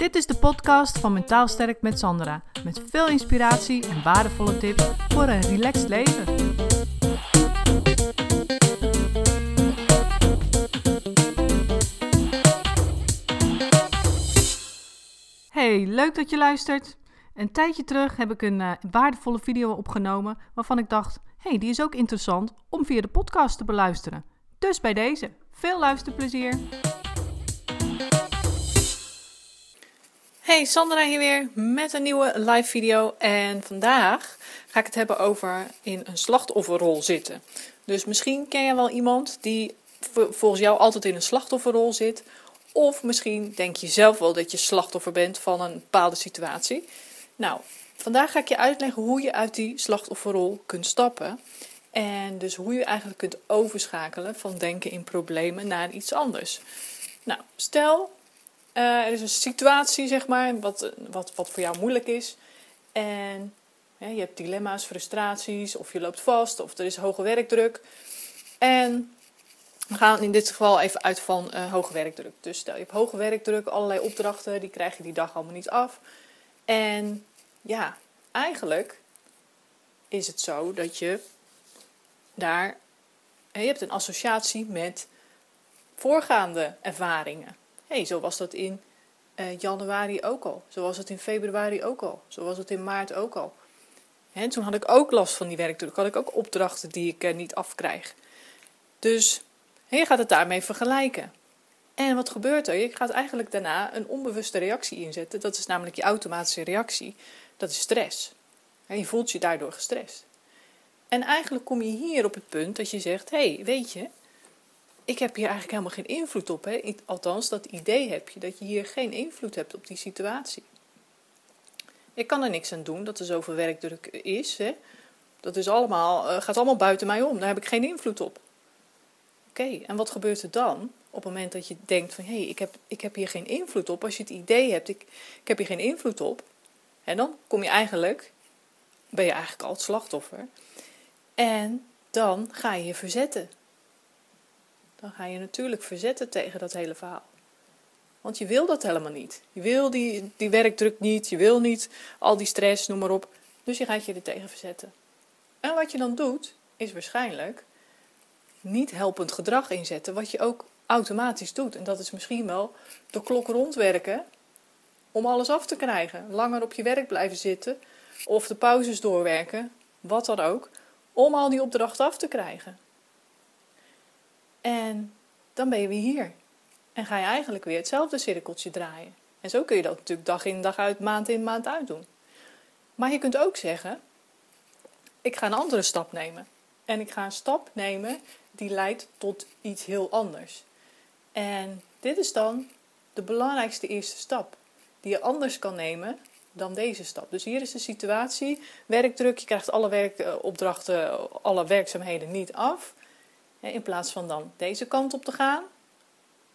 Dit is de podcast van Mentaal Sterk met Sandra. Met veel inspiratie en waardevolle tips voor een relaxed leven. Hey, leuk dat je luistert. Een tijdje terug heb ik een uh, waardevolle video opgenomen waarvan ik dacht: hey, die is ook interessant om via de podcast te beluisteren. Dus bij deze, veel luisterplezier. Hey, Sandra hier weer met een nieuwe live video. En vandaag ga ik het hebben over in een slachtofferrol zitten. Dus misschien ken je wel iemand die volgens jou altijd in een slachtofferrol zit. Of misschien denk je zelf wel dat je slachtoffer bent van een bepaalde situatie. Nou, vandaag ga ik je uitleggen hoe je uit die slachtofferrol kunt stappen. En dus hoe je eigenlijk kunt overschakelen van denken in problemen naar iets anders. Nou, stel uh, er is een situatie, zeg maar, wat, wat, wat voor jou moeilijk is. En je hebt dilemma's, frustraties, of je loopt vast, of er is hoge werkdruk. En we gaan in dit geval even uit van uh, hoge werkdruk. Dus stel je hebt hoge werkdruk, allerlei opdrachten, die krijg je die dag allemaal niet af. En ja, eigenlijk is het zo dat je daar, je hebt een associatie met voorgaande ervaringen hey, zo was dat in uh, januari ook al. Zo was het in februari ook al. Zo was het in maart ook al. En toen had ik ook last van die werkdruk. Had ik ook opdrachten die ik uh, niet afkrijg. Dus je gaat het daarmee vergelijken. En wat gebeurt er? Je gaat eigenlijk daarna een onbewuste reactie inzetten. Dat is namelijk je automatische reactie. Dat is stress. Je voelt je daardoor gestrest. En eigenlijk kom je hier op het punt dat je zegt: hé, hey, weet je, ik heb hier eigenlijk helemaal geen invloed op. Hè? Althans, dat idee heb je, dat je hier geen invloed hebt op die situatie. Ik kan er niks aan doen dat er zoveel werkdruk is. Hè? Dat is allemaal, uh, gaat allemaal buiten mij om. Daar heb ik geen invloed op. Oké, en wat gebeurt er dan? Op het moment dat je denkt van, hé, hey, ik, heb, ik heb hier geen invloed op. Als je het idee hebt, ik, ik heb hier geen invloed op. En dan kom je eigenlijk, ben je eigenlijk al het slachtoffer. En dan ga je je verzetten dan ga je natuurlijk verzetten tegen dat hele verhaal. Want je wil dat helemaal niet. Je wil die, die werkdruk niet, je wil niet al die stress, noem maar op. Dus je gaat je er tegen verzetten. En wat je dan doet, is waarschijnlijk niet helpend gedrag inzetten, wat je ook automatisch doet. En dat is misschien wel de klok rondwerken om alles af te krijgen. Langer op je werk blijven zitten of de pauzes doorwerken, wat dan ook, om al die opdrachten af te krijgen. En dan ben je weer hier. En ga je eigenlijk weer hetzelfde cirkeltje draaien. En zo kun je dat natuurlijk dag in dag uit, maand in maand uit doen. Maar je kunt ook zeggen: ik ga een andere stap nemen. En ik ga een stap nemen die leidt tot iets heel anders. En dit is dan de belangrijkste eerste stap die je anders kan nemen dan deze stap. Dus hier is de situatie: werkdruk, je krijgt alle werkopdrachten, alle werkzaamheden niet af. In plaats van dan deze kant op te gaan,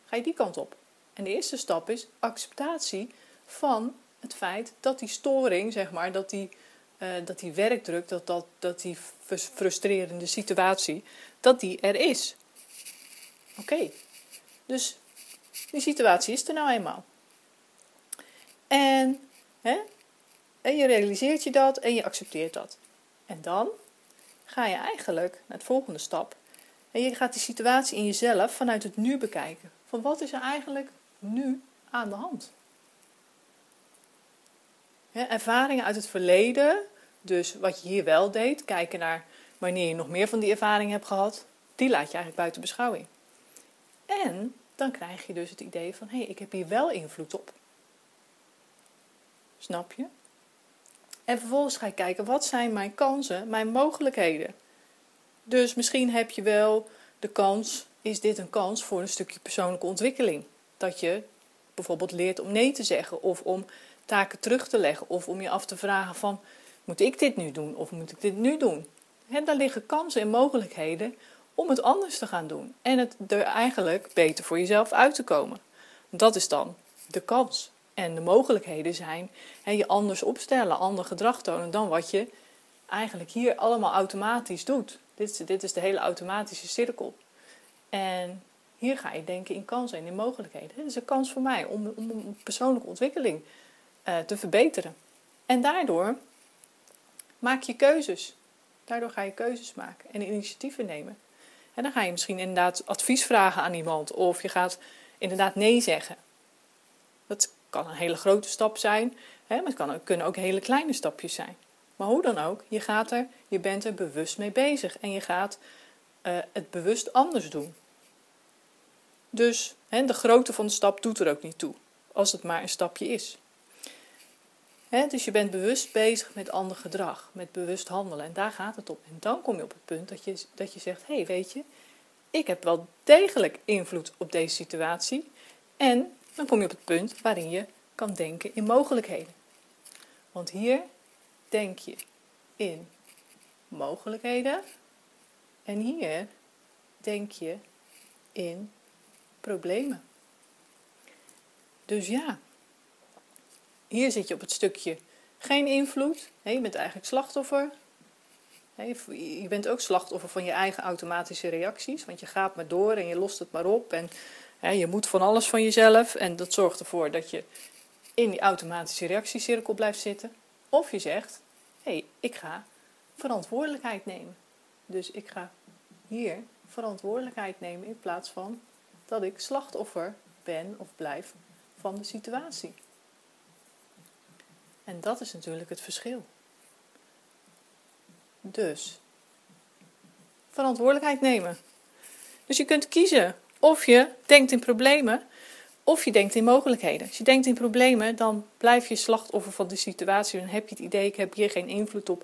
ga je die kant op. En de eerste stap is acceptatie van het feit dat die storing, zeg maar, dat die, uh, dat die werkdruk, dat, dat, dat die frustrerende situatie, dat die er is. Oké, dus die situatie is er nou eenmaal. En, hè, en je realiseert je dat en je accepteert dat. En dan ga je eigenlijk naar het volgende stap. En je gaat die situatie in jezelf vanuit het nu bekijken. Van wat is er eigenlijk nu aan de hand? ervaringen uit het verleden, dus wat je hier wel deed, kijken naar wanneer je nog meer van die ervaring hebt gehad, die laat je eigenlijk buiten beschouwing. En dan krijg je dus het idee van hé, hey, ik heb hier wel invloed op. Snap je? En vervolgens ga je kijken, wat zijn mijn kansen, mijn mogelijkheden? Dus misschien heb je wel de kans, is dit een kans voor een stukje persoonlijke ontwikkeling? Dat je bijvoorbeeld leert om nee te zeggen of om taken terug te leggen of om je af te vragen van moet ik dit nu doen of moet ik dit nu doen? En daar liggen kansen en mogelijkheden om het anders te gaan doen en het er eigenlijk beter voor jezelf uit te komen. Dat is dan de kans. En de mogelijkheden zijn hè, je anders opstellen, ander gedrag tonen dan wat je eigenlijk hier allemaal automatisch doet. Dit is, dit is de hele automatische cirkel. En hier ga je denken in kansen en in mogelijkheden. Het is een kans voor mij om, om, persoonlijke ontwikkeling uh, te verbeteren. En daardoor maak je keuzes. Daardoor ga je keuzes maken en initiatieven nemen. En dan ga je misschien inderdaad advies vragen aan iemand. Of je gaat inderdaad nee zeggen. Dat kan een hele grote stap zijn. Hè, maar het kan ook, kunnen ook hele kleine stapjes zijn. Maar hoe dan ook, je, gaat er, je bent er bewust mee bezig. En je gaat uh, het bewust anders doen. Dus hè, de grootte van de stap doet er ook niet toe. Als het maar een stapje is. Hè, dus je bent bewust bezig met ander gedrag, met bewust handelen. En daar gaat het om. En dan kom je op het punt dat je, dat je zegt: hé, hey, weet je, ik heb wel degelijk invloed op deze situatie. En dan kom je op het punt waarin je kan denken in mogelijkheden. Want hier denk je in mogelijkheden. En hier denk je in problemen. Dus ja, hier zit je op het stukje geen invloed. je bent eigenlijk slachtoffer. je bent ook slachtoffer van je eigen automatische reacties. Want je gaat maar door en je lost het maar op. En je moet van alles van jezelf. En dat zorgt ervoor dat je in die automatische reactiecirkel blijft zitten. Of je zegt, hey, ik ga verantwoordelijkheid nemen. Dus ik ga hier verantwoordelijkheid nemen in plaats van dat ik slachtoffer ben of blijf van de situatie. En dat is natuurlijk het verschil. Dus, verantwoordelijkheid nemen. Dus je kunt kiezen of je denkt in problemen of je denkt in mogelijkheden. Als je denkt in problemen, dan blijf je slachtoffer van de situatie. Dan heb je het idee, ik heb hier geen invloed op.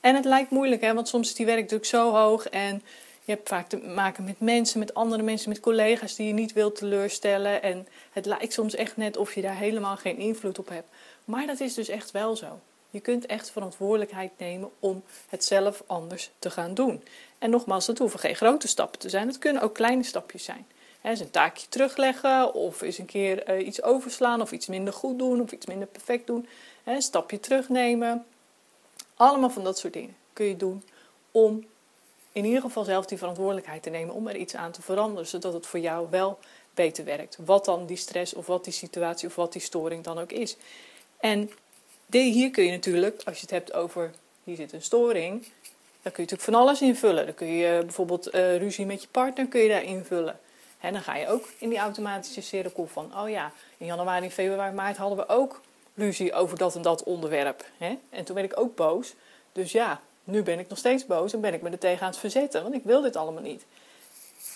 En het lijkt moeilijk, hè, want soms is die werkdruk zo hoog en je hebt vaak te maken met mensen, met andere mensen, met collega's die je niet wilt teleurstellen. En het lijkt soms echt net of je daar helemaal geen invloed op hebt. Maar dat is dus echt wel zo. Je kunt echt verantwoordelijkheid nemen om het zelf anders te gaan doen. En nogmaals, dat hoeven geen grote stappen te zijn. Het kunnen ook kleine stapjes zijn. He, een taakje terugleggen, of eens een keer uh, iets overslaan, of iets minder goed doen, of iets minder perfect doen. Een stapje terugnemen. Allemaal van dat soort dingen kun je doen om in ieder geval zelf die verantwoordelijkheid te nemen om er iets aan te veranderen, zodat het voor jou wel beter werkt. Wat dan die stress of wat die situatie of wat die storing dan ook is. En hier kun je natuurlijk, als je het hebt over hier zit een storing, dan kun je natuurlijk van alles invullen. Dan kun je bijvoorbeeld uh, ruzie met je partner kun je daar invullen. En dan ga je ook in die automatische cirkel van, oh ja, in januari, februari, maart hadden we ook ruzie over dat en dat onderwerp. En toen werd ik ook boos. Dus ja, nu ben ik nog steeds boos en ben ik me er tegen aan het verzetten, want ik wil dit allemaal niet.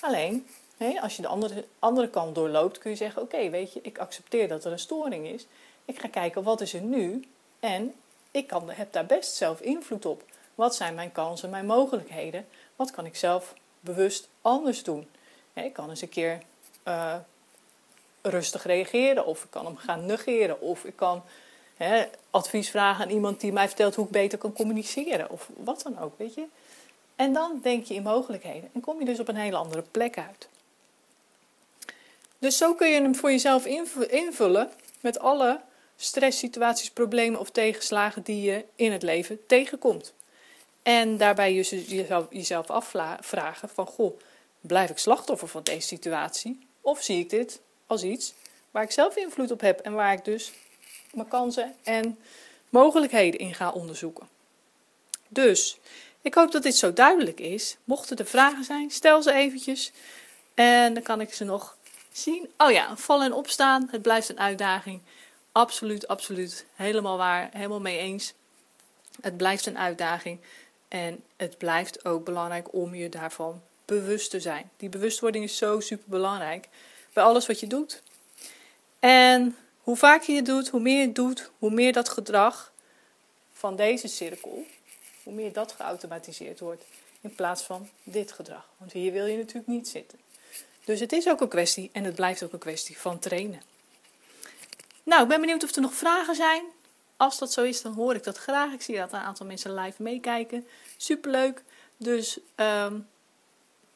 Alleen, als je de andere, andere kant doorloopt, kun je zeggen: Oké, weet je, ik accepteer dat er een storing is. Ik ga kijken wat is er nu en ik kan, heb daar best zelf invloed op. Wat zijn mijn kansen, mijn mogelijkheden? Wat kan ik zelf bewust anders doen? Ik kan eens een keer uh, rustig reageren, of ik kan hem gaan negeren, of ik kan advies vragen aan iemand die mij vertelt hoe ik beter kan communiceren, of wat dan ook, weet je. En dan denk je in mogelijkheden en kom je dus op een hele andere plek uit. Dus zo kun je hem voor jezelf invullen met alle stresssituaties, problemen of tegenslagen die je in het leven tegenkomt. En daarbij jezelf, jezelf afvragen van, goh, blijf ik slachtoffer van deze situatie? Of zie ik dit als iets waar ik zelf invloed op heb en waar ik dus mijn kansen en mogelijkheden in ga onderzoeken? Dus, ik hoop dat dit zo duidelijk is. Mochten er vragen zijn, stel ze eventjes. En dan kan ik ze nog zien. Oh ja, vallen en opstaan. Het blijft een uitdaging. Absoluut, absoluut. Helemaal waar. Helemaal mee eens. Het blijft een uitdaging. En het blijft ook belangrijk om je daarvan bewust te zijn. Die bewustwording is zo super belangrijk bij alles wat je doet. En hoe vaker je het doet, hoe meer je het doet, hoe meer dat gedrag van deze cirkel, hoe meer dat geautomatiseerd wordt in plaats van dit gedrag. Want hier wil je natuurlijk niet zitten. Dus het is ook een kwestie en het blijft ook een kwestie van trainen. Nou, ik ben benieuwd of er nog vragen zijn. Als dat zo is, dan hoor ik dat graag. Ik zie dat een aantal mensen live meekijken. Superleuk. Dus um,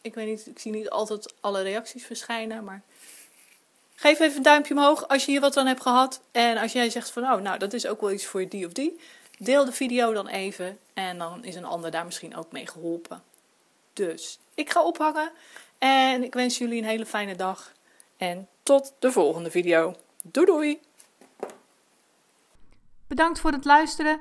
ik weet niet, ik zie niet altijd alle reacties verschijnen, maar geef even een duimpje omhoog als je hier wat aan hebt gehad. En als jij zegt van, oh, nou, dat is ook wel iets voor die of die, deel de video dan even en dan is een ander daar misschien ook mee geholpen. Dus ik ga ophangen En ik wens jullie een hele fijne dag. En tot de volgende video. Doei doei! Bedankt voor het luisteren.